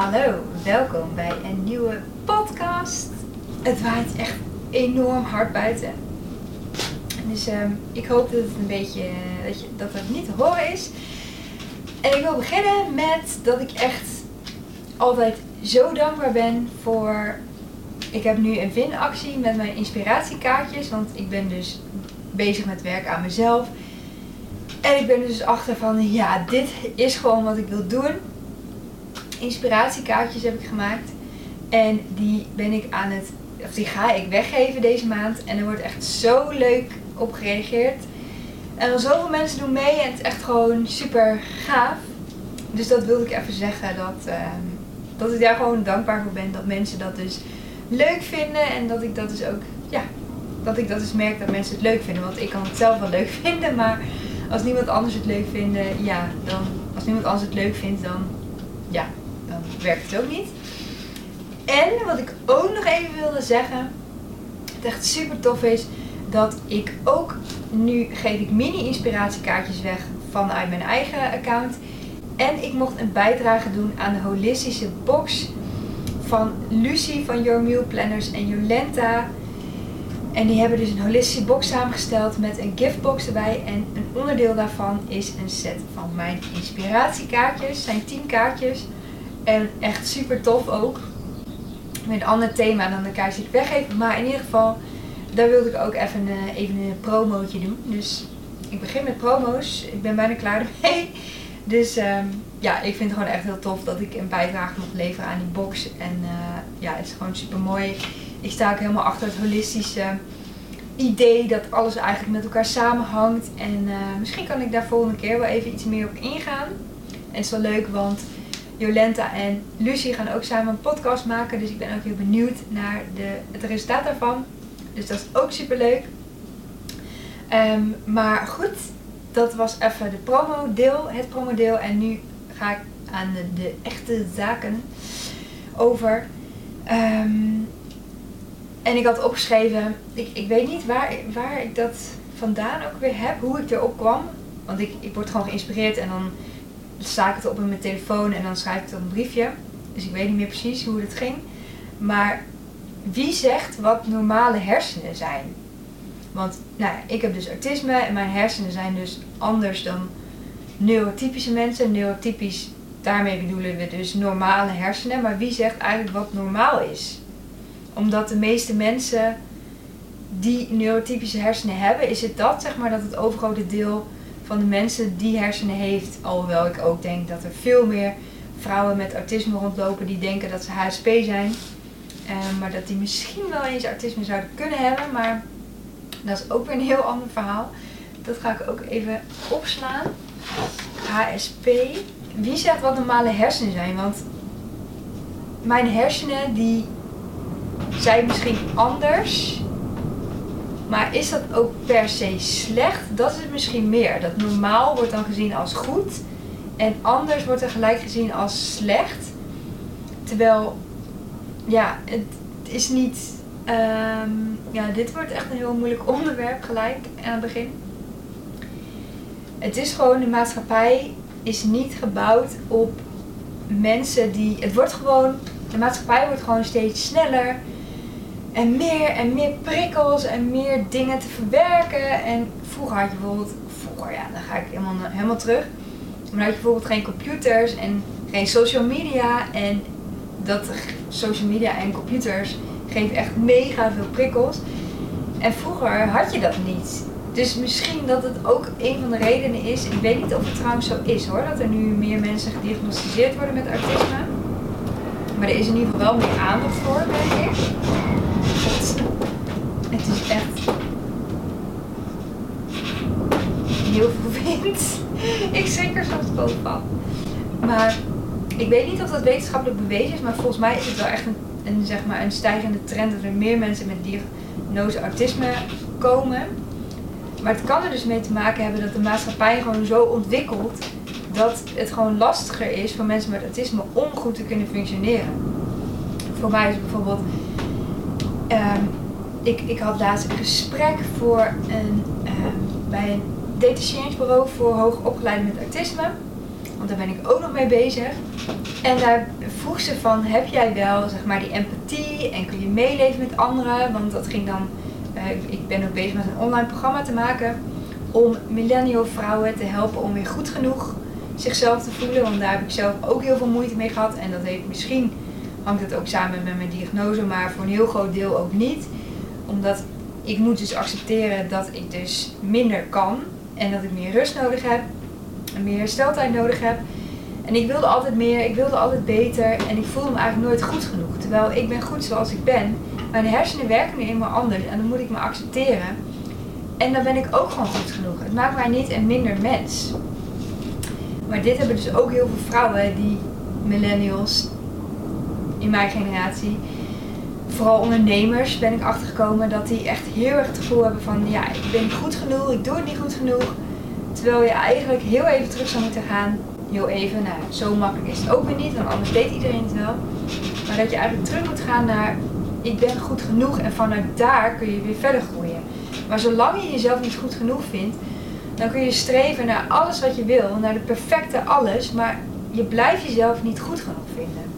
Hallo, welkom bij een nieuwe podcast. Het waait echt enorm hard buiten. Dus ehm, ik hoop dat het een beetje dat, je, dat het niet te horen is. En ik wil beginnen met dat ik echt altijd zo dankbaar ben voor. Ik heb nu een vinactie met mijn inspiratiekaartjes, want ik ben dus bezig met werk aan mezelf. En ik ben dus achter van, ja, dit is gewoon wat ik wil doen inspiratiekaartjes heb ik gemaakt. En die ben ik aan het, die ga ik weggeven deze maand. En er wordt echt zo leuk op gereageerd. En er zoveel mensen doen mee en het is echt gewoon super gaaf. Dus dat wilde ik even zeggen, dat, ehm, dat ik daar gewoon dankbaar voor ben. Dat mensen dat dus leuk vinden en dat ik dat dus ook, ja, dat ik dat dus merk dat mensen het leuk vinden. Want ik kan het zelf wel leuk vinden, maar als niemand anders het leuk vindt, ja, dan, als niemand anders het leuk vindt, dan, ja, werkt het ook niet. En wat ik ook nog even wilde zeggen, het echt super tof is, dat ik ook, nu geef ik mini inspiratiekaartjes weg vanuit mijn eigen account. En ik mocht een bijdrage doen aan de holistische box van Lucie van Your Meal Planners en Jolenta. En die hebben dus een holistische box samengesteld met een giftbox erbij. En een onderdeel daarvan is een set van mijn inspiratiekaartjes. Het zijn 10 kaartjes. En echt super tof ook. Met een ander thema dan de kaars die ik weggeef. Maar in ieder geval, daar wilde ik ook even, uh, even een promootje doen. Dus ik begin met promo's. Ik ben bijna klaar ermee. Dus um, ja, ik vind het gewoon echt heel tof dat ik een bijdrage mag leveren aan die box. En uh, ja, het is gewoon super mooi. Ik sta ook helemaal achter het holistische idee dat alles eigenlijk met elkaar samenhangt. En uh, misschien kan ik daar volgende keer wel even iets meer op ingaan. En het is wel leuk, want Jolenta en Lucie gaan ook samen een podcast maken. Dus ik ben ook heel benieuwd naar de, het resultaat daarvan. Dus dat is ook super leuk. Um, maar goed, dat was even de promo-deel, het promo-deel. En nu ga ik aan de, echte zaken over. Um, en ik had opgeschreven, ik, ik weet niet waar, waar ik dat vandaan ook weer heb, hoe ik erop kwam. Want ik, ik word gewoon geïnspireerd en dan sta ik het op in mijn telefoon en dan schrijf ik op een briefje. Dus ik weet niet meer precies hoe het ging. Maar wie zegt wat normale hersenen zijn? Want nou ik heb dus autisme en mijn hersenen zijn dus anders dan neurotypische mensen. Neurotypisch, daarmee bedoelen we dus normale hersenen. Maar wie zegt eigenlijk wat normaal is? Omdat de meeste mensen die neurotypische hersenen hebben, is het dat zeg maar dat het overgrote deel van de mensen die hersenen heeft. Alhoewel ik ook denk dat er veel meer vrouwen met autisme rondlopen die denken dat ze HSP zijn. Uh, maar dat die misschien wel eens autisme zouden kunnen hebben. Maar dat is ook weer een heel ander verhaal. Dat ga ik ook even opslaan. HSP. Wie zegt wat normale hersenen zijn? Want mijn hersenen die zijn misschien anders maar is dat ook per se slecht? Dat is het misschien meer. Dat normaal wordt dan gezien als goed en anders wordt er gelijk gezien als slecht. Terwijl, ja, het is niet. Um, ja, dit wordt echt een heel moeilijk onderwerp gelijk aan het begin. Het is gewoon, de maatschappij is niet gebouwd op mensen die. Het wordt gewoon, de maatschappij wordt gewoon steeds sneller en meer en meer prikkels en meer dingen te verwerken. En vroeger had je bijvoorbeeld, vroeger ja, dan ga ik helemaal, helemaal terug. Maar had je bijvoorbeeld geen computers en geen social media. En dat social media en computers geven echt mega veel prikkels. En vroeger had je dat niet. Dus misschien dat het ook een van de redenen is. Ik weet niet of het trouwens zo is hoor. Dat er nu meer mensen gediagnosticeerd worden met autisme. Maar er is in ieder geval wel meer aandacht voor, denk ik. Het is echt heel vervelend. ik schrik er soms boven van. Maar ik weet niet of dat wetenschappelijk bewezen is, maar volgens mij is het wel echt een, een, zeg maar een stijgende trend dat er meer mensen met diagnose autisme komen. Maar het kan er dus mee te maken hebben dat de maatschappij gewoon zo ontwikkelt dat het gewoon lastiger is voor mensen met autisme om goed te kunnen functioneren. Voor mij is bijvoorbeeld Um, ik, ik had laatst een gesprek voor een, um, bij een data change bureau voor hoogopgeleiden met autisme. Want daar ben ik ook nog mee bezig. En daar vroeg ze van, heb jij wel zeg maar die empathie en kun je meeleven met anderen? Want dat ging dan, uh, ik ben ook bezig met een online programma te maken om millennial vrouwen te helpen om weer goed genoeg zichzelf te voelen. Want daar heb ik zelf ook heel veel moeite mee gehad. En dat heeft misschien, hangt het ook samen met mijn diagnose, maar voor een heel groot deel ook niet. Omdat ik moet dus accepteren dat ik dus minder kan. En dat ik meer rust nodig heb. En meer hersteltijd nodig heb. En ik wilde altijd meer, ik wilde altijd beter. En ik voelde me eigenlijk nooit goed genoeg. Terwijl ik ben goed zoals ik ben. Mijn hersenen werken nu eenmaal anders. En dan moet ik me accepteren. En dan ben ik ook gewoon goed genoeg. Het maakt mij niet een minder mens. Maar dit hebben dus ook heel veel vrouwen, die millennials in mijn generatie, vooral ondernemers ben ik achtergekomen dat die echt heel erg het gevoel hebben van ja, ik ben niet goed genoeg, ik doe het niet goed genoeg. Terwijl je eigenlijk heel even terug zou moeten gaan. Heel even, nou zo makkelijk is het ook weer niet, want anders deed iedereen het wel. Maar dat je eigenlijk terug moet gaan naar ik ben goed genoeg en vanuit daar kun je weer verder groeien. Maar zolang je jezelf niet goed genoeg vindt, dan kun je streven naar alles wat je wil, naar de perfecte alles, maar je blijft jezelf niet goed genoeg vinden.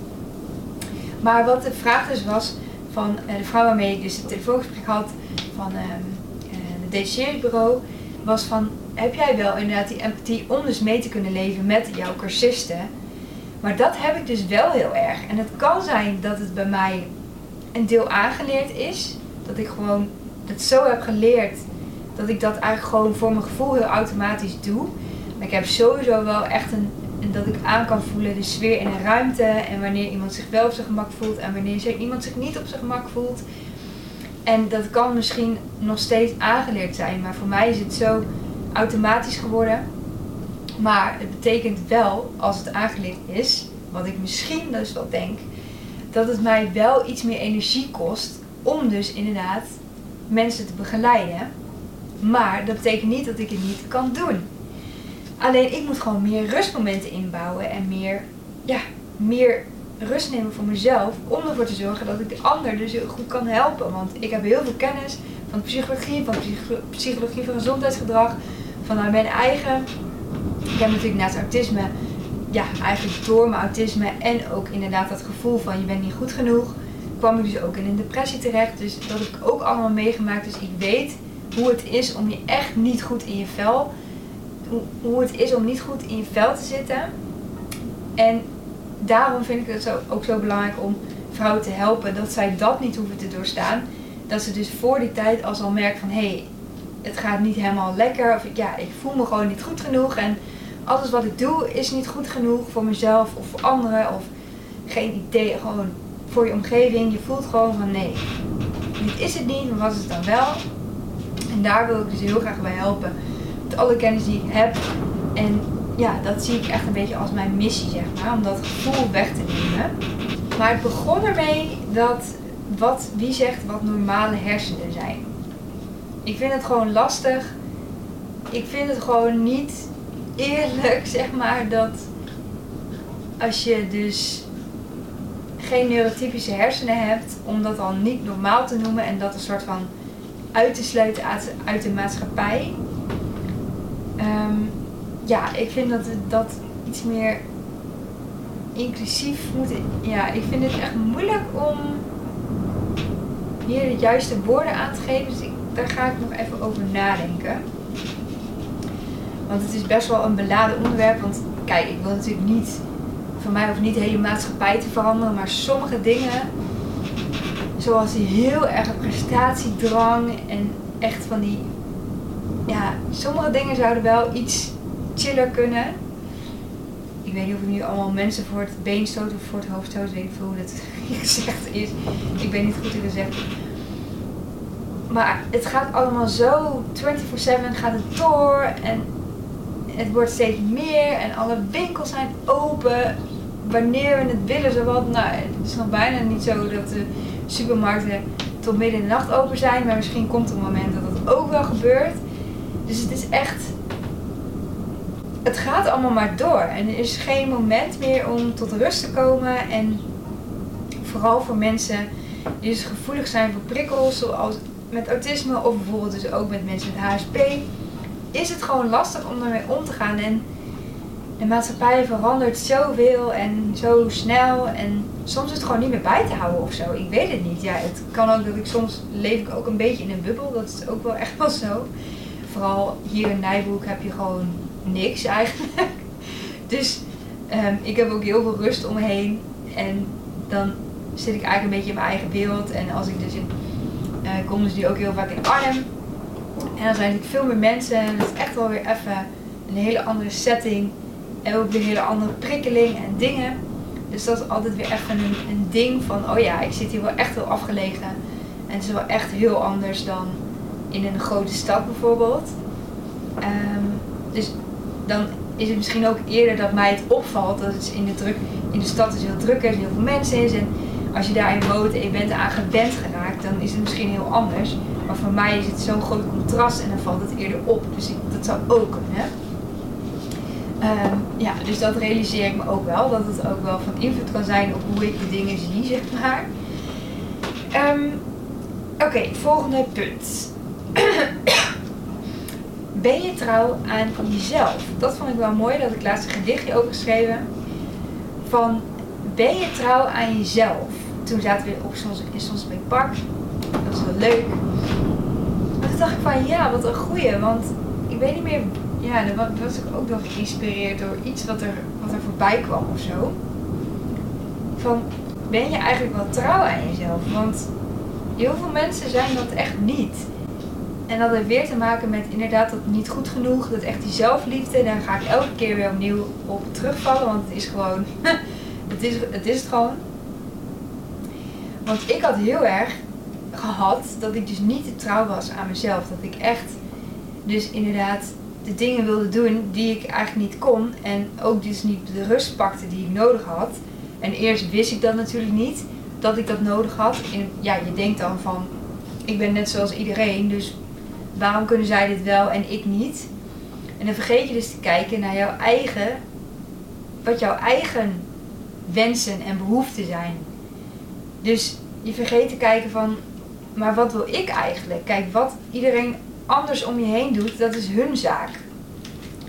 Maar wat de vraag dus was van eh, de vrouw waarmee ik dus het telefoongesprek had van uh, het detacheringsbureau, was van heb jij wel inderdaad die empathie om dus mee te kunnen leven met jouw cursisten? Maar dat heb ik dus wel heel erg. En het kan zijn dat het bij mij een deel aangeleerd is. Dat ik gewoon het zo heb geleerd dat ik dat eigenlijk gewoon voor mijn gevoel heel automatisch doe. Maar ik heb sowieso wel echt een, dat ik aan kan voelen de sfeer in een ruimte en wanneer iemand zich wel op zijn gemak voelt en wanneer iemand zich niet op zijn gemak voelt. En dat kan misschien nog steeds aangeleerd zijn, maar voor mij is het zo automatisch geworden. Maar het betekent wel, als het aangeleerd is, wat ik misschien dus wel denk, dat het mij wel iets meer energie kost om dus inderdaad mensen te begeleiden. Maar dat betekent niet dat ik het niet kan doen. Alleen ik moet gewoon meer rustmomenten inbouwen en meer, ja, meer rust nemen voor mezelf. Om ervoor te zorgen dat ik de ander dus heel goed kan helpen. Want ik heb heel veel kennis van psychologie, van psychologie van gezondheidsgedrag, vanuit mijn eigen. Ik heb natuurlijk naast autisme, ja, eigenlijk door mijn autisme en ook inderdaad dat gevoel van je bent niet goed genoeg, kwam ik dus ook in een depressie terecht. Dus dat heb ik ook allemaal meegemaakt. Dus ik weet hoe het is om je echt niet goed in je vel. Hoe het is om niet goed in je vel te zitten. En daarom vind ik het zo, ook zo belangrijk om vrouwen te helpen dat zij dat niet hoeven te doorstaan. Dat ze dus voor die tijd als al merken van hé, hey, het gaat niet helemaal lekker. Of ja, ik voel me gewoon niet goed genoeg. En alles wat ik doe is niet goed genoeg voor mezelf of voor anderen. Of geen idee, gewoon voor je omgeving. Je voelt gewoon van nee, dit is het niet, maar wat is het dan wel? En daar wil ik dus heel graag bij helpen. Met alle kennis die ik heb. En ja, dat zie ik echt een beetje als mijn missie, zeg maar. Om dat gevoel weg te nemen. Maar het begon ermee dat wat, wie zegt wat normale hersenen zijn. Ik vind het gewoon lastig. Ik vind het gewoon niet eerlijk, zeg maar, dat als je dus geen neurotypische hersenen hebt, om dat dan niet normaal te noemen en dat een soort van uit te sluiten uit de maatschappij. Ehm, ja, ik vind dat dat iets meer inclusief moet. Ja, ik vind het echt moeilijk om hier de juiste woorden aan te geven. Dus daar ga ik nog even over nadenken. Want het is best wel een beladen onderwerp. Want kijk, ik wil natuurlijk niet, voor mij hoeft niet de hele maatschappij te veranderen. Maar sommige dingen Zoals die heel erg prestatiedrang en echt van die. Ja, sommige dingen zouden wel iets chiller kunnen. Ik weet niet of ik nu allemaal mensen voor het been stoot of voor het hoofd stoot. Weet veel hoe dat gezegd is. Ik ben niet goed in gezegd. Maar het gaat allemaal zo 24-7 gaat het door. En het wordt steeds meer. En alle winkels zijn open. Wanneer we het willen, zowat. Nou, het is nog bijna niet zo dat de supermarkten tot midden in de nacht open zijn. Maar misschien komt er een moment dat dat ook wel gebeurt. Dus het is echt. Het gaat allemaal maar door. En er is geen moment meer om tot rust te komen. En vooral voor mensen die dus gevoelig zijn voor prikkels, zoals met autisme of bijvoorbeeld dus ook met mensen met HSP, is het gewoon lastig om daarmee om te gaan. En de maatschappij verandert zoveel en zo snel. En soms het gewoon niet meer bij te houden of zo. Ik weet het niet. Ja, het kan ook dat ik soms leef ik ook een beetje in een bubbel. Dat is ook wel echt wel zo. Vooral hier in Nijboek heb je gewoon niks eigenlijk. Dus um, ik heb ook heel veel rust om me heen. En dan zit ik eigenlijk een beetje in mijn eigen wereld. En als ik dus in, uh, kom dus die ook heel vaak in Arnhem. En dan zijn er veel meer mensen. En het is echt wel weer even een hele andere setting. En ook weer een hele andere prikkeling en dingen. Dus dat is altijd weer even een, een ding van, oh ja, ik zit hier wel echt heel afgelegen. En het is wel echt heel anders dan in een grote stad bijvoorbeeld. Um, dus dan is het misschien ook eerder dat mij het opvalt dat het in de, druk, in de stad is heel druk is, heel veel mensen is. En als je daarin woont en je bent eraan gewend geraakt, dan is het misschien heel anders. Maar voor mij is het zo'n groot contrast en dan valt het eerder op. Dus ik, dat zou ook kunnen. Um, ja, dus dat realiseer ik me ook wel. Dat het ook wel van invloed kan zijn op hoe ik de dingen zie, zeg maar. Um, Oké, volgende punt. ben je trouw aan jezelf? Dat vond ik wel mooi. Dat ik laatst een gedichtje over geschreven. Van, ben je trouw aan jezelf? Toen zaten we op soms, in Sonsbeek Park. Dat was wel leuk. Maar toen dacht ik van, ja, wat een goeie. Want ik weet niet meer ja, dan was ik ook nog geïnspireerd door iets wat er, wat er voorbij kwam of zo. Van, ben je eigenlijk wel trouw aan jezelf? Want heel veel mensen zijn dat echt niet. En dat heeft weer te maken met inderdaad dat niet goed genoeg, dat echt die zelfliefde, daar ga ik elke keer weer opnieuw op terugvallen, want het is gewoon, het, is, het is het gewoon. Want ik had heel erg gehad dat ik dus niet trouw was aan mezelf. Dat ik echt dus inderdaad de dingen wilde doen die ik eigenlijk niet kon. En ook dus niet de rust pakte die ik nodig had. En eerst wist ik dat natuurlijk niet, dat ik dat nodig had. En ja, je denkt dan van, ik ben net zoals iedereen, dus waarom kunnen zij dit wel en ik niet? En dan vergeet je dus te kijken naar jouw eigen, wat jouw eigen wensen en behoeften zijn. Dus je vergeet te kijken van, maar wat wil ik eigenlijk? Kijk, wat iedereen anders om je heen doet, dat is hun zaak.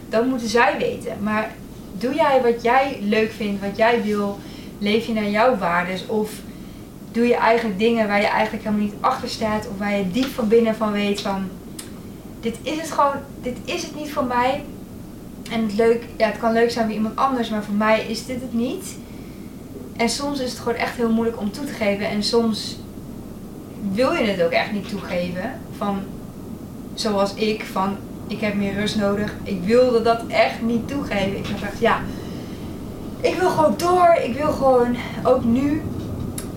Dat moeten zij weten. Maar doe jij wat jij leuk vindt, wat jij wil, leef je naar jouw waarden of doe je eigenlijk dingen waar je eigenlijk helemaal niet achter staat of waar je diep van binnen van weet van dit is het gewoon, dit is het niet voor mij. En het, leuk, ja, het kan leuk zijn voor iemand anders, maar voor mij is dit het niet. En soms is het gewoon echt heel moeilijk om toe te geven. En soms wil je het ook echt niet toegeven. Van zoals ik, van ik heb meer rust nodig. Ik wilde dat echt niet toegeven. Ik dacht, ja, ik wil gewoon door. Ik wil gewoon, ook nu,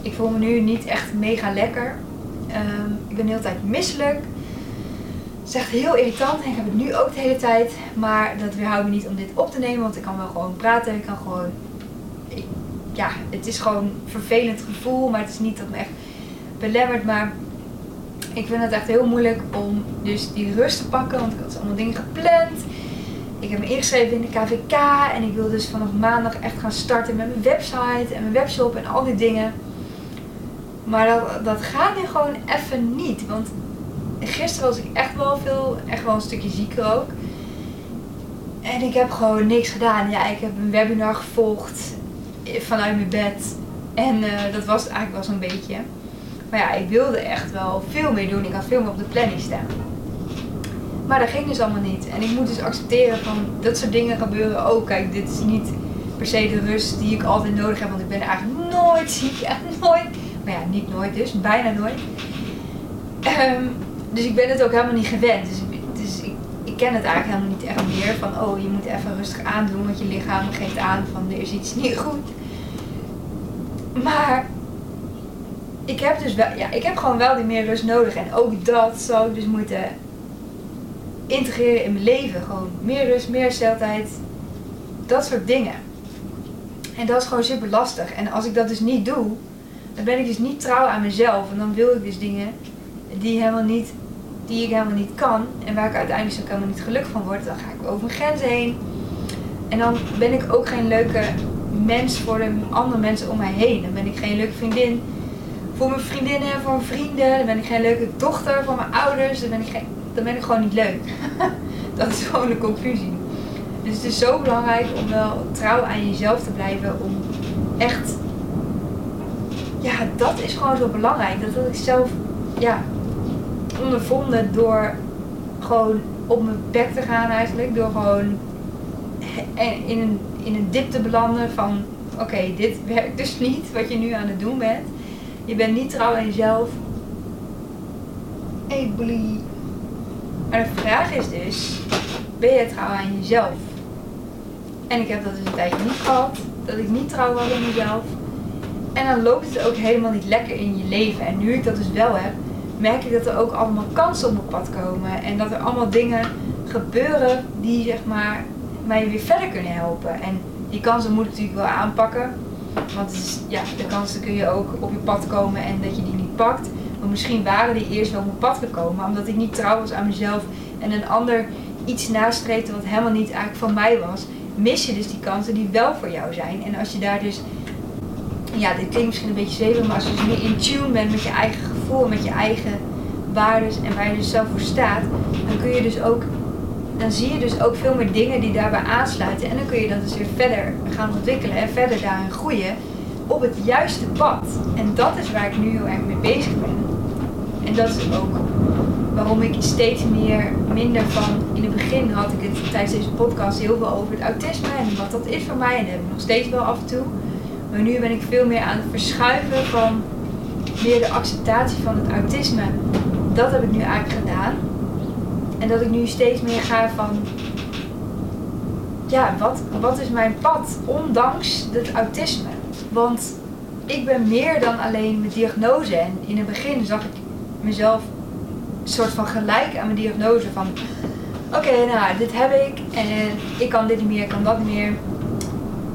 ik voel me nu niet echt mega lekker. Ehm, ik ben de hele tijd misselijk. Het is echt heel irritant en ik heb het nu ook de hele tijd. Maar dat weerhoudt me niet om dit op te nemen, want ik kan wel gewoon praten. Ik kan gewoon, ja, het is gewoon een vervelend gevoel, maar het is niet dat me echt belemmert. Maar ik vind het echt heel moeilijk om dus die rust te pakken, want ik had allemaal dingen gepland. Ik heb me ingeschreven in de KVK en ik wil dus vanaf maandag echt gaan starten met mijn website en mijn webshop en al die dingen. Maar dat, dat gaat nu gewoon even niet, want gisteren was ik echt wel veel, echt wel een stukje zieker ook. En ik heb gewoon niks gedaan. Ja, ik heb een webinar gevolgd vanuit mijn bed. En uh, dat was eigenlijk wel zo'n beetje. Maar ja, ik wilde echt wel veel meer doen. Ik had veel meer op de planning staan. Maar dat ging dus allemaal niet. En ik moet dus accepteren van dat soort dingen gebeuren ook. Kijk, dit is niet per se de rust die ik altijd nodig heb. Want ik ben eigenlijk nooit ziek. Echt nooit. Maar ja, niet nooit dus. Bijna nooit. Um, dus ik ben het ook helemaal niet gewend. Dus, dus ik, ik, ken het eigenlijk helemaal niet echt meer. Van oh, je moet even rustig aandoen. Want je lichaam geeft aan van er is iets niet goed. Maar ik heb dus wel, ja, ik heb gewoon wel die meer rust nodig. En ook dat zou ik dus moeten integreren in mijn leven. Gewoon meer rust, meer steltijd. Dat soort dingen. En dat is gewoon super lastig. En als ik dat dus niet doe, dan ben ik dus niet trouw aan mezelf. En dan wil ik dus dingen die, helemaal niet, die ik helemaal niet kan. En waar ik uiteindelijk ook helemaal niet gelukkig van word. Dan ga ik over mijn grenzen heen. En dan ben ik ook geen leuke mens voor de andere mensen om mij heen. Dan ben ik geen leuke vriendin voor mijn vriendinnen en voor mijn vrienden. Dan ben ik geen leuke dochter voor mijn ouders. Dan ben ik, geen, dan ben ik gewoon niet leuk. dat is gewoon de conclusie. Dus het is zo belangrijk om wel trouw aan jezelf te blijven. Om echt. Ja, dat is gewoon zo belangrijk. Dat had ik zelf ja, ondervonden door gewoon op mijn bek te gaan eigenlijk. Door gewoon in een, in een dip te belanden van oké, dit werkt dus niet wat je nu aan het doen bent. Je bent niet trouw aan jezelf. Hey bully. Maar de vraag is dus, ben je trouw aan jezelf? En ik heb dat dus een tijdje niet gehad. Dat ik niet trouw was aan mezelf. En dan loopt het ook helemaal niet lekker in je leven. En nu ik dat dus wel heb, merk ik dat er ook allemaal kansen op mijn pad komen. En dat er allemaal dingen gebeuren die zeg maar mij weer verder kunnen helpen. En die kansen moet ik natuurlijk wel aanpakken. Want ja, de kansen kun je ook op je pad komen en dat je die niet pakt. Maar misschien waren die eerst wel op mijn pad gekomen, omdat ik niet trouw was aan mezelf en een ander iets nastreefde wat helemaal niet eigenlijk van mij was. Mis je dus die kansen die wel voor jou zijn. En als je daar dus, ja, dit klinkt misschien een beetje zeven, maar als je dus meer in tune bent met je eigen gevoel, met je eigen waarden en waar je dus zelf voor staat, dan kun je dus ook dan zie je dus ook veel meer dingen die daarbij aansluiten. En dan kun je dat dus weer verder gaan ontwikkelen en verder daarin groeien op het juiste pad. En dat is waar ik nu heel erg mee bezig ben. En dat is ook waarom ik steeds meer minder van. In het begin had ik het tijdens deze podcast heel veel over het autisme en wat dat is voor mij. En dat heb ik nog steeds wel af en toe. Maar nu ben ik veel meer aan het verschuiven van meer de acceptatie van het autisme. Dat heb ik nu eigenlijk gedaan. En dat ik nu steeds meer ga van, ja, wat, wat is mijn pad ondanks het autisme? Want ik ben meer dan alleen mijn diagnose. En in het begin zag ik mezelf een soort van gelijk aan mijn diagnose van, oké, nou, dit heb ik en ik kan dit niet meer, ik kan dat niet meer.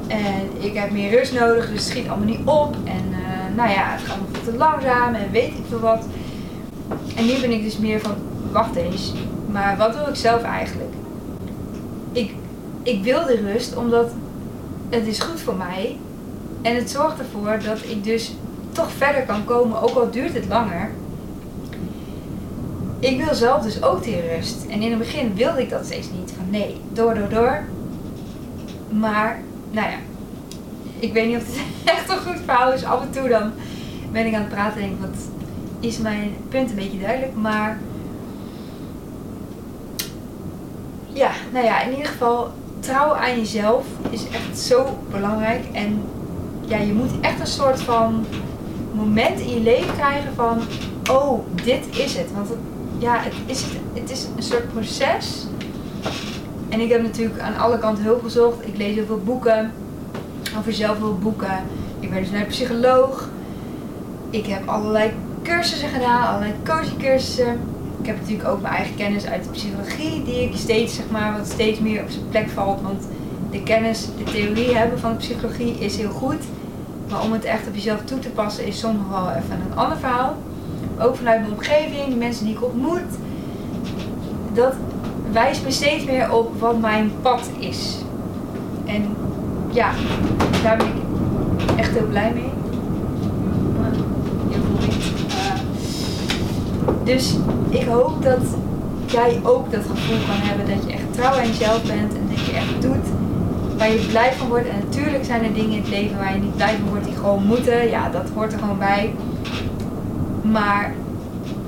En ik heb meer rust nodig, dus het schiet allemaal niet op. En uh, nou ja, het gaat nog te langzaam en weet ik veel wat. En nu ben ik dus meer van, wacht eens, maar wat wil ik zelf eigenlijk? Ik, ik wil de rust omdat het is goed voor mij. En het zorgt ervoor dat ik dus toch verder kan komen, ook al duurt het langer. Ik wil zelf dus ook die rust. En in het begin wilde ik dat steeds niet. Van nee, door, door, door. Maar, nou ja. Ik weet niet of het echt een goed verhaal is. Af en toe dan ben ik aan het praten en denk wat is mijn punt een beetje duidelijk. Maar ja, nou ja, in ieder geval, trouw aan jezelf is echt zo belangrijk. En ja, je moet echt een soort van moment in je leven krijgen van, oh, dit is het. Want het, ja, het is, het, is een soort proces. En ik heb natuurlijk aan alle kanten hulp gezocht. Ik lees heel veel boeken, over zelfhulpboeken. Ik ben dus naar psycholoog. Ik heb allerlei cursussen gedaan, allerlei coachingcursussen. Ik heb natuurlijk ook mijn eigen kennis uit de psychologie, die ik steeds, zeg maar, wat steeds meer op zijn plek valt. Want de kennis, de theorie hebben van de psychologie is heel goed. Maar om het echt op jezelf toe te passen is soms wel even een ander verhaal. Ook vanuit mijn omgeving, de mensen die ik ontmoet. Dat wijst me steeds meer op wat mijn pad is. En ja, daar ben ik echt heel blij mee. Dus ik hoop dat jij ook dat gevoel kan hebben dat je echt trouw aan jezelf bent en dat je echt doet waar je blij van wordt. En natuurlijk zijn er dingen in het leven waar je niet blij van wordt die gewoon moeten. Ja, dat hoort er gewoon bij. Maar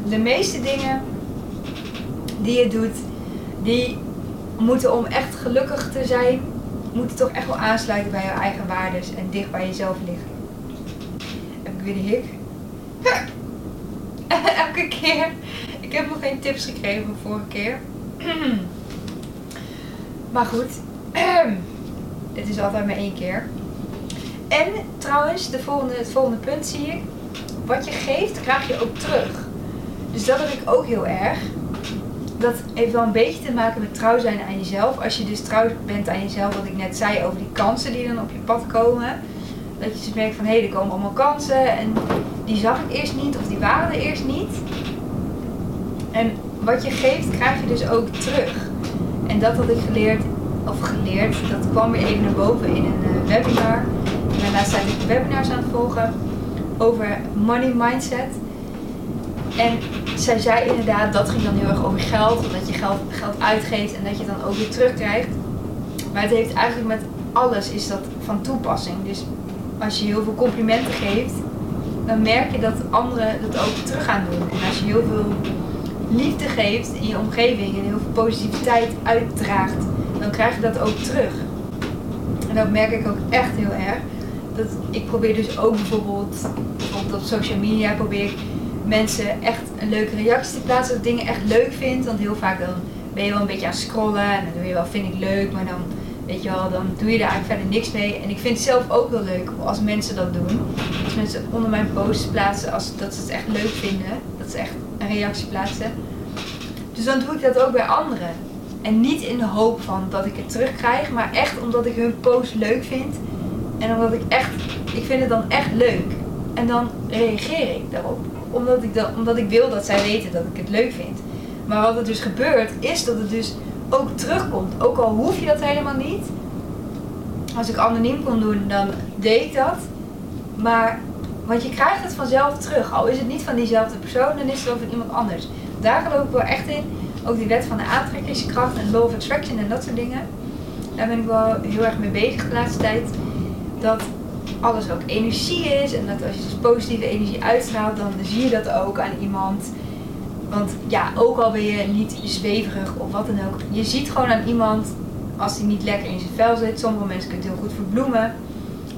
de meeste dingen die je doet, die moeten om echt gelukkig te zijn, moeten toch echt wel aansluiten bij jouw eigen waarden en dicht bij jezelf liggen. Heb ik weer de hik? Elke keer. Ik heb nog geen tips gekregen van vorige keer. maar goed. Dit is altijd maar één keer. En trouwens, de volgende, het volgende punt zie ik. Wat je geeft, krijg je ook terug. Dus dat heb ik ook heel erg. Dat heeft wel een beetje te maken met trouw zijn aan jezelf. Als je dus trouw bent aan jezelf, wat ik net zei over die kansen die dan op je pad komen. Dat je dus merkt van hé, er komen allemaal kansen. En die zag ik eerst niet of die waren er eerst niet. En wat je geeft, krijg je dus ook terug. En dat had ik geleerd, of geleerd, dat kwam weer even naar boven in een uh, webinar. Daarnaast zijn ik webinars aan het volgen over money mindset. En zij zei inderdaad, dat ging dan heel erg over geld. Dat je geld, geld uitgeeft en dat je dan ook weer terugkrijgt. Maar het heeft eigenlijk met alles is dat van toepassing. Dus als je heel veel complimenten geeft, dan merk je dat anderen dat ook terug gaan doen. En als je heel veel liefde geeft in je omgeving en heel veel positiviteit uitdraagt, dan krijg je dat ook terug. En dat merk ik ook echt heel erg. Dat ik probeer dus ook bijvoorbeeld, bijvoorbeeld op social media probeer ik mensen echt een leuke reactie te plaatsen. Dat ik dingen echt leuk vind. Want heel vaak dan ben je wel een beetje aan scrollen en dan doe je wel vind ik leuk, maar dan weet je wel, dan doe je daar eigenlijk verder niks mee. En ik vind het zelf ook heel leuk als mensen dat doen. Als mensen onder mijn posts plaatsen, als, dat ze het echt leuk vinden. Dat ze echt een reactie plaatsen. Dus dan doe ik dat ook bij anderen. En niet in de hoop van dat ik het terugkrijg, maar echt omdat ik hun post leuk vind. En omdat ik echt, ik vind het dan echt leuk. En dan reageer ik daarop. Omdat ik, dan, omdat ik wil dat zij weten dat ik het leuk vind. Maar wat er dus gebeurt, is dat het dus ook terugkomt. Ook al hoef je dat helemaal niet. Als ik anoniem kon doen, dan deed ik dat. Maar, want je krijgt het vanzelf terug. Al is het niet van diezelfde persoon, dan is het wel van iemand anders. Daar geloof ik wel echt in. Ook die wet van de aantrekkingskracht en law of attraction en dat soort dingen. Daar ben ik wel heel erg mee bezig de laatste tijd. Dat alles ook energie is. En dat als je dus positieve energie uitstraalt, dan zie je dat ook aan iemand. Want ja, ook al ben je niet zweverig of wat dan ook. Je ziet gewoon aan iemand als hij niet lekker in zijn vel zit. Sommige mensen kunnen heel goed verbloemen.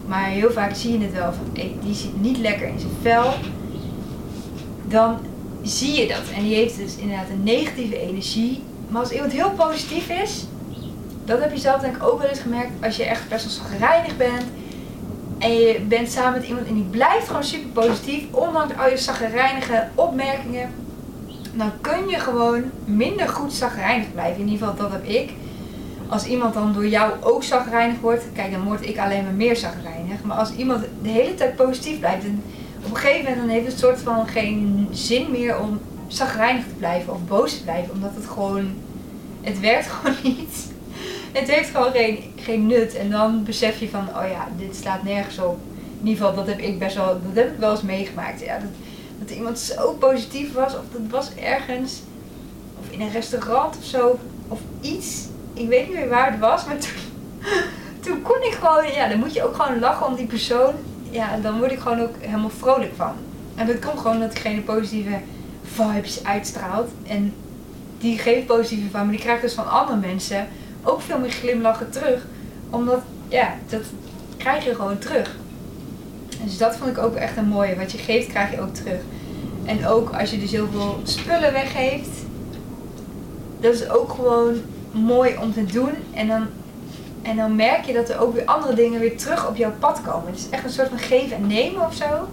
Maar heel vaak zie je het wel van, die zit niet lekker in zijn vel. Dan zie je dat. En die heeft dus inderdaad een negatieve energie. Maar als iemand heel positief is, dat heb je zelf denk ik ook wel eens gemerkt. Als je echt best wel zagrijnig bent. En je bent samen met iemand en die blijft gewoon super positief. Ondanks al je zagrijnige opmerkingen dan kun je gewoon minder goed zagrijnig blijven. In ieder geval, dat heb ik. Als iemand dan door jou ook zagrijnig wordt, kijk, dan word ik alleen maar meer zagrijnig. Maar als iemand de hele tijd positief blijft, en op een gegeven moment dan heeft het soort van geen zin meer om zagrijnig te blijven of boos te blijven. Omdat het gewoon, het werkt gewoon niet. Het heeft gewoon geen, geen nut. En dan besef je van, oh ja, dit staat nergens op. In ieder geval, dat heb ik best wel, dat heb ik wel eens meegemaakt. Ja, dat, dat iemand zo positief was. Of dat was ergens, of in een restaurant of zo, of iets. Ik weet niet meer waar het was, maar toen, toen kon ik gewoon, ja, dan moet je ook gewoon lachen om die persoon. Ja, dan word ik gewoon ook helemaal vrolijk van. En dat komt gewoon dat diegene positieve vibes uitstraalt. En die geeft positieve van, maar die krijgt dus van andere mensen ook veel meer glimlachen terug. Omdat, ja, dat krijg je gewoon terug. Dus dat vond ik ook echt een mooie. Wat je geeft, krijg je ook terug. En ook als je dus heel veel spullen weggeeft, dat is ook gewoon mooi om te doen. En dan, en dan merk je dat er ook weer andere dingen weer terug op jouw pad komen. Het is echt een soort van geven en nemen of zo.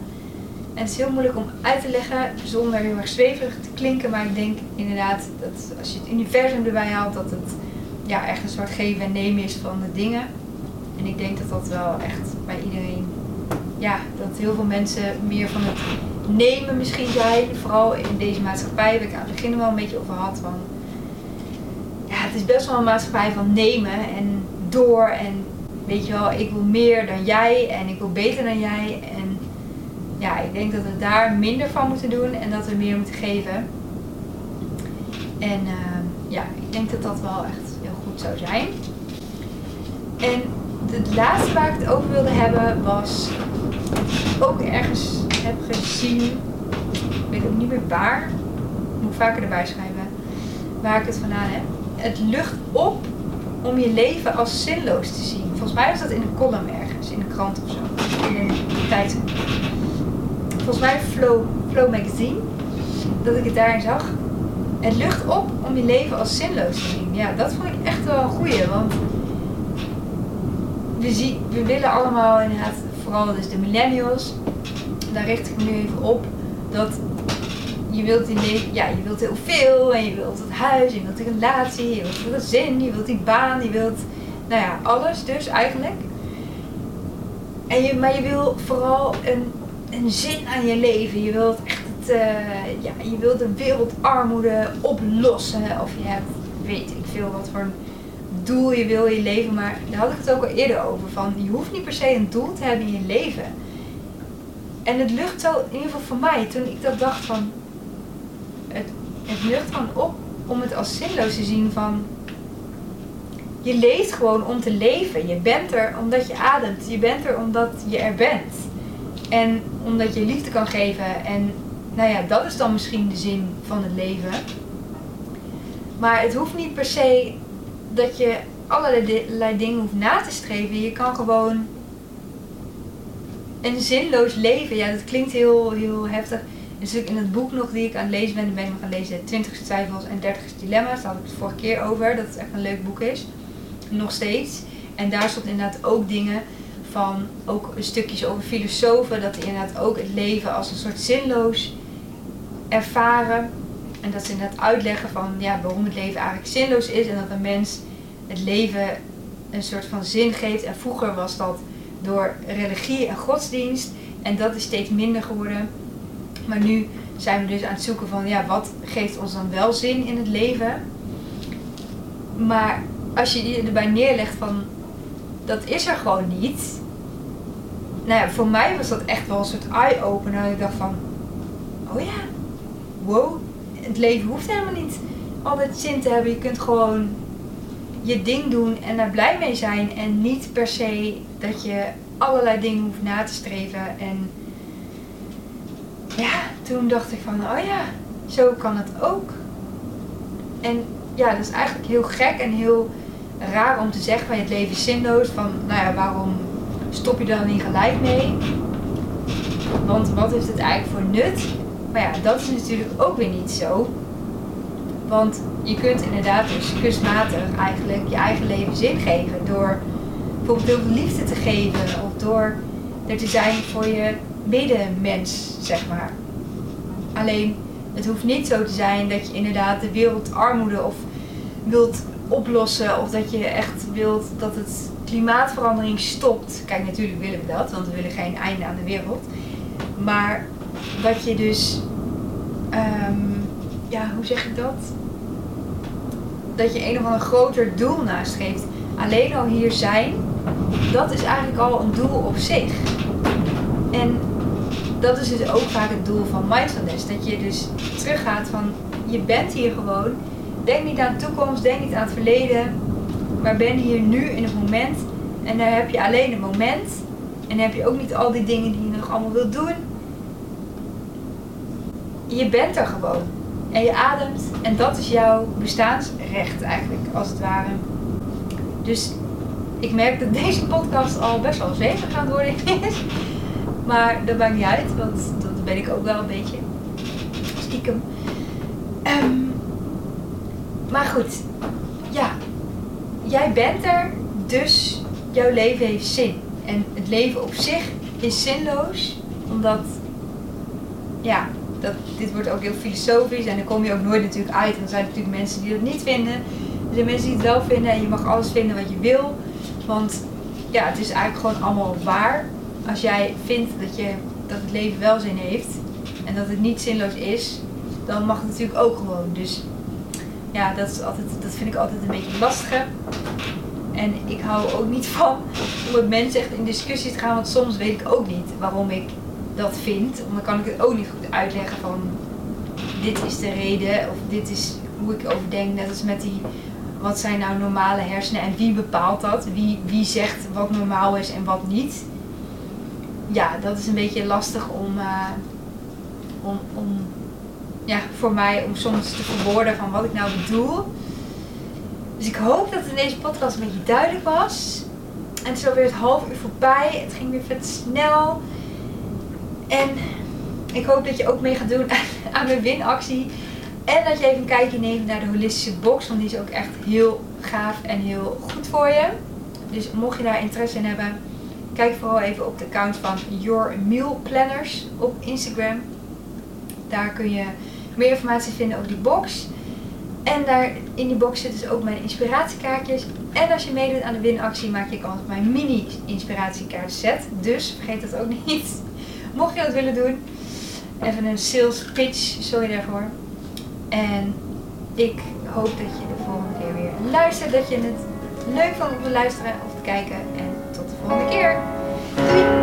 En het is heel moeilijk om uit te leggen zonder heel erg zweverig te klinken. Maar ik denk inderdaad dat als je het universum erbij haalt, dat het ja, echt een soort geven en nemen is van de dingen. En ik denk dat dat wel echt bij iedereen, ja, dat heel veel mensen meer van het nemen misschien zijn. Vooral in deze maatschappij, waar ik aan het begin wel een beetje over had. Van, ja, het is best wel een maatschappij van nemen en door. En weet je wel, ik wil meer dan jij en ik wil beter dan jij. En ja, ik denk dat we daar minder van moeten doen en dat we meer moeten geven. En uh, ja, ik denk dat dat wel echt heel goed zou zijn. En het laatste waar ik het over wilde hebben was ook ergens heb gezien, ik weet ook niet meer waar, moet vaker erbij schrijven, waar ik het vandaan heb. Het lucht op om je leven als zinloos te zien. Volgens mij was dat in een column ergens, in een krant of zo, in een tijdschrift. Volgens mij Flow, Flow Magazine, dat ik het daarin zag. Het lucht op om je leven als zinloos te zien. Ja, dat vond ik echt wel een goeie, want we, zien, we willen allemaal inderdaad, vooral dus de millennials, daar richt ik me nu even op, dat je wilt leven, ja, je wilt heel veel en je wilt het huis, je wilt een relatie, je wilt een gezin, je wilt die baan, je wilt, nou ja, alles dus eigenlijk. En je, maar je wil vooral een, een zin aan je leven. Je wilt echt het, uh, ja, je wilt de wereldarmoede oplossen. Of je hebt, weet ik veel, wat voor een doel je wil je leven. Maar daar had ik het ook al eerder over. Van, je hoeft niet per se een doel te hebben in je leven. En het lucht zo, in ieder geval voor mij, toen ik dat dacht van, het, het lucht gewoon op om het als zinloos te zien van, je leeft gewoon om te leven. Je bent er omdat je ademt. Je bent er omdat je er bent. En omdat je liefde kan geven. En nou ja, dat is dan misschien de zin van het leven. Maar het hoeft niet per se dat je allerlei dingen hoeft na te streven. Je kan gewoon een zinloos leven. Ja, dat klinkt heel, heel heftig. Dus in het boek nog die ik aan het lezen ben, ben ik nog gaan lezen 20 twijfels en 30 dilemma's. Daar had ik het vorige keer over, dat het echt een leuk boek is. Nog steeds. En daar stond inderdaad ook dingen van, ook stukjes over filosofen, dat die inderdaad ook het leven als een soort zinloos ervaren. En dat ze inderdaad uitleggen van ja, waarom het leven eigenlijk zinloos is en dat een mens het leven een soort van zin geeft. En vroeger was dat door religie en godsdienst en dat is steeds minder geworden. Maar nu zijn we dus aan het zoeken van ja, wat geeft ons dan wel zin in het leven. Maar als je erbij neerlegt van dat is er gewoon niet. Nou ja, voor mij was dat echt wel een soort eye-opener. Ik dacht van, oh ja, wow, het leven hoeft helemaal niet altijd zin te hebben. Je kunt gewoon je ding doen en daar blij mee zijn. En niet per se dat je allerlei dingen hoeft na te streven. En ja, toen dacht ik van, oh ja, zo kan het ook. En ja, dat is eigenlijk heel gek en heel raar om te zeggen van het leven is zinloos. Van, nou ja, waarom stop je dan niet gelijk mee? Want wat is het eigenlijk voor nut? Maar ja, dat is natuurlijk ook weer niet zo. Want je kunt inderdaad dus kunstmatig eigenlijk je eigen leven zin geven. Door bijvoorbeeld veel liefde te geven. Of door er te zijn voor je medemens, zeg maar. Alleen, het hoeft niet zo te zijn dat je inderdaad de wereldarmoede of wilt oplossen. Of dat je echt wilt dat het klimaatverandering stopt. Kijk, natuurlijk willen we dat, want we willen geen einde aan de wereld. Maar dat je dus, ehm, ja, hoe zeg ik dat? Dat je een of ander groter doel nastreeft. Alleen al hier zijn, dat is eigenlijk al een doel op zich. En dat is dus ook vaak het doel van mindfulness. Dat je dus teruggaat van, je bent hier gewoon. Denk niet aan de toekomst, denk niet aan het verleden. Maar ben hier nu in het moment. En daar heb je alleen het moment. En dan heb je ook niet al die dingen die je nog allemaal wilt doen je bent er gewoon. En je ademt en dat is jouw bestaansrecht eigenlijk, als het ware. Dus ik merk dat deze podcast al best wel zeker gaan worden is. Maar dat maakt niet uit, want dat ben ik ook wel een beetje. Stiekem. Um, maar goed, ja. Jij bent er, dus jouw leven heeft zin. En het leven op zich is zinloos, omdat ja, dat, dit wordt ook heel filosofisch en dan kom je ook nooit natuurlijk uit. Er zijn natuurlijk mensen die dat niet vinden. Er zijn mensen die het wel vinden en je mag alles vinden wat je wil. Want ja, het is eigenlijk gewoon allemaal waar. Als jij vindt dat, je, dat het leven wel zin heeft en dat het niet zinloos is, dan mag het natuurlijk ook gewoon. Dus ja, dat, is altijd, dat vind ik altijd een beetje lastig. En ik hou ook niet van om met mensen echt in discussie te gaan, want soms weet ik ook niet waarom ik dat vind. Want dan kan ik het ook niet goed uitleggen van dit is de reden of dit is hoe ik over denk. Net als met die, wat zijn nou normale hersenen en wie bepaalt dat? Wie, wie zegt wat normaal is en wat niet? Ja, dat is een beetje lastig om, uh, om, om ja, voor mij om soms te verwoorden van wat ik nou bedoel. Dus ik hoop dat in deze podcast een beetje duidelijk was. En het is alweer het half uur voorbij. Het ging weer vet snel. En ik hoop dat je ook mee gaat doen aan mijn winactie. En dat je even een kijkje neemt naar de holistische box. Want die is ook echt heel gaaf en heel goed voor je. Dus mocht je daar interesse in hebben, kijk vooral even op de account van Your Meal Planners op Instagram. Daar kun je meer informatie vinden over die box. En daar in die box zitten dus ook mijn inspiratiekaartjes. En als je meedoet aan de winactie maak je kans op mijn mini inspiratiekaart set. Dus vergeet dat ook niet. Mocht je dat willen doen, even een sales pitch, sorry daarvoor. En ik hoop dat je de volgende keer weer luistert, dat je het leuk vond om te luisteren of te kijken. En tot de volgende keer. Doei!